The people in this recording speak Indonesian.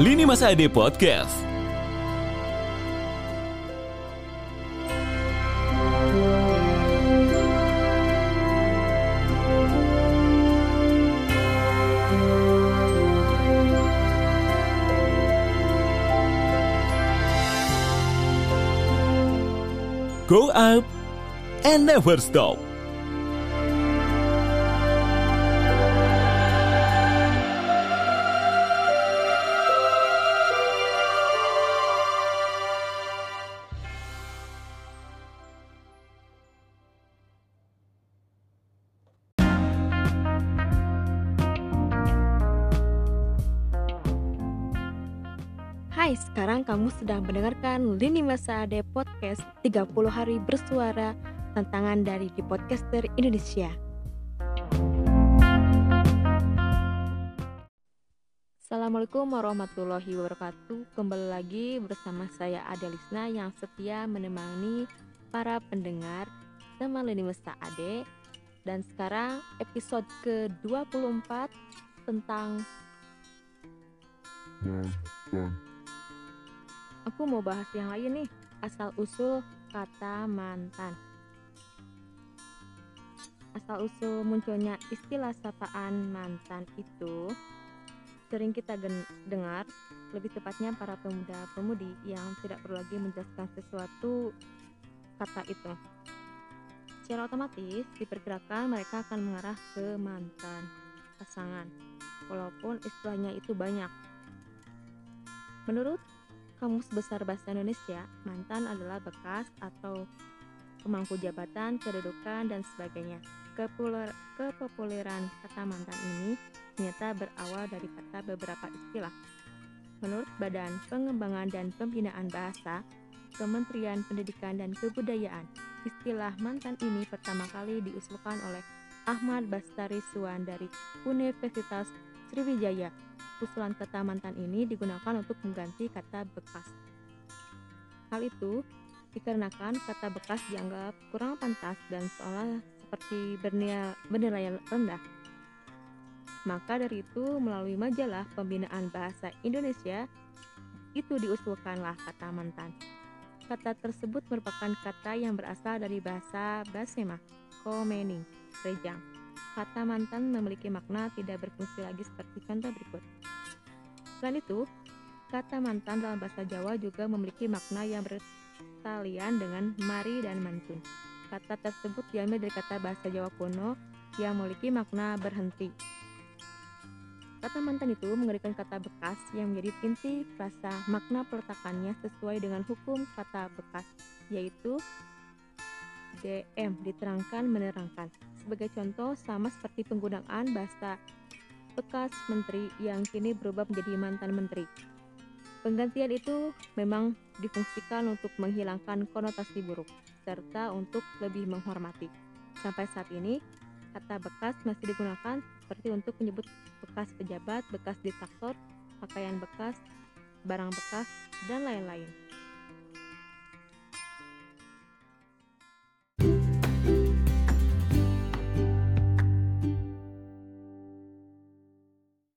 Lini Masa Ade Podcast. Go up and never stop. Hai, sekarang kamu sedang mendengarkan Lini Masa Ade Podcast 30 Hari Bersuara Tantangan dari di Podcaster Indonesia. Assalamualaikum warahmatullahi wabarakatuh. Kembali lagi bersama saya Adelisna yang setia menemani para pendengar teman Lini Masa Ade. Dan sekarang episode ke-24 tentang Aku mau bahas yang lain nih, asal usul kata mantan. Asal usul munculnya istilah sapaan mantan itu sering kita dengar, lebih tepatnya para pemuda-pemudi yang tidak perlu lagi menjelaskan sesuatu kata itu. Secara otomatis diperkirakan mereka akan mengarah ke mantan pasangan, walaupun istilahnya itu banyak. Menurut Kamus Besar Bahasa Indonesia, mantan adalah bekas atau pemangku jabatan, kedudukan, dan sebagainya. Kepuler, kepopuleran kata mantan ini ternyata berawal dari kata beberapa istilah. Menurut Badan Pengembangan dan Pembinaan Bahasa, Kementerian Pendidikan dan Kebudayaan, istilah mantan ini pertama kali diusulkan oleh Ahmad Bastari Suwan dari Universitas Sriwijaya usulan kata mantan ini digunakan untuk mengganti kata bekas. Hal itu dikarenakan kata bekas dianggap kurang pantas dan seolah seperti bernilai, rendah. Maka dari itu melalui majalah pembinaan bahasa Indonesia itu diusulkanlah kata mantan. Kata tersebut merupakan kata yang berasal dari bahasa Basema, Komening, Rejang. Kata mantan memiliki makna tidak berfungsi lagi seperti contoh berikut. Selain itu, kata mantan dalam bahasa Jawa juga memiliki makna yang bertalian dengan mari dan mantun. Kata tersebut diambil dari kata bahasa Jawa kuno yang memiliki makna berhenti. Kata mantan itu mengerikan kata bekas yang menjadi inti rasa makna peletakannya sesuai dengan hukum kata bekas, yaitu DM diterangkan menerangkan. Sebagai contoh, sama seperti penggunaan bahasa bekas menteri yang kini berubah menjadi mantan menteri. Penggantian itu memang difungsikan untuk menghilangkan konotasi buruk, serta untuk lebih menghormati. Sampai saat ini, kata bekas masih digunakan seperti untuk menyebut bekas pejabat, bekas diktator, pakaian bekas, barang bekas, dan lain-lain.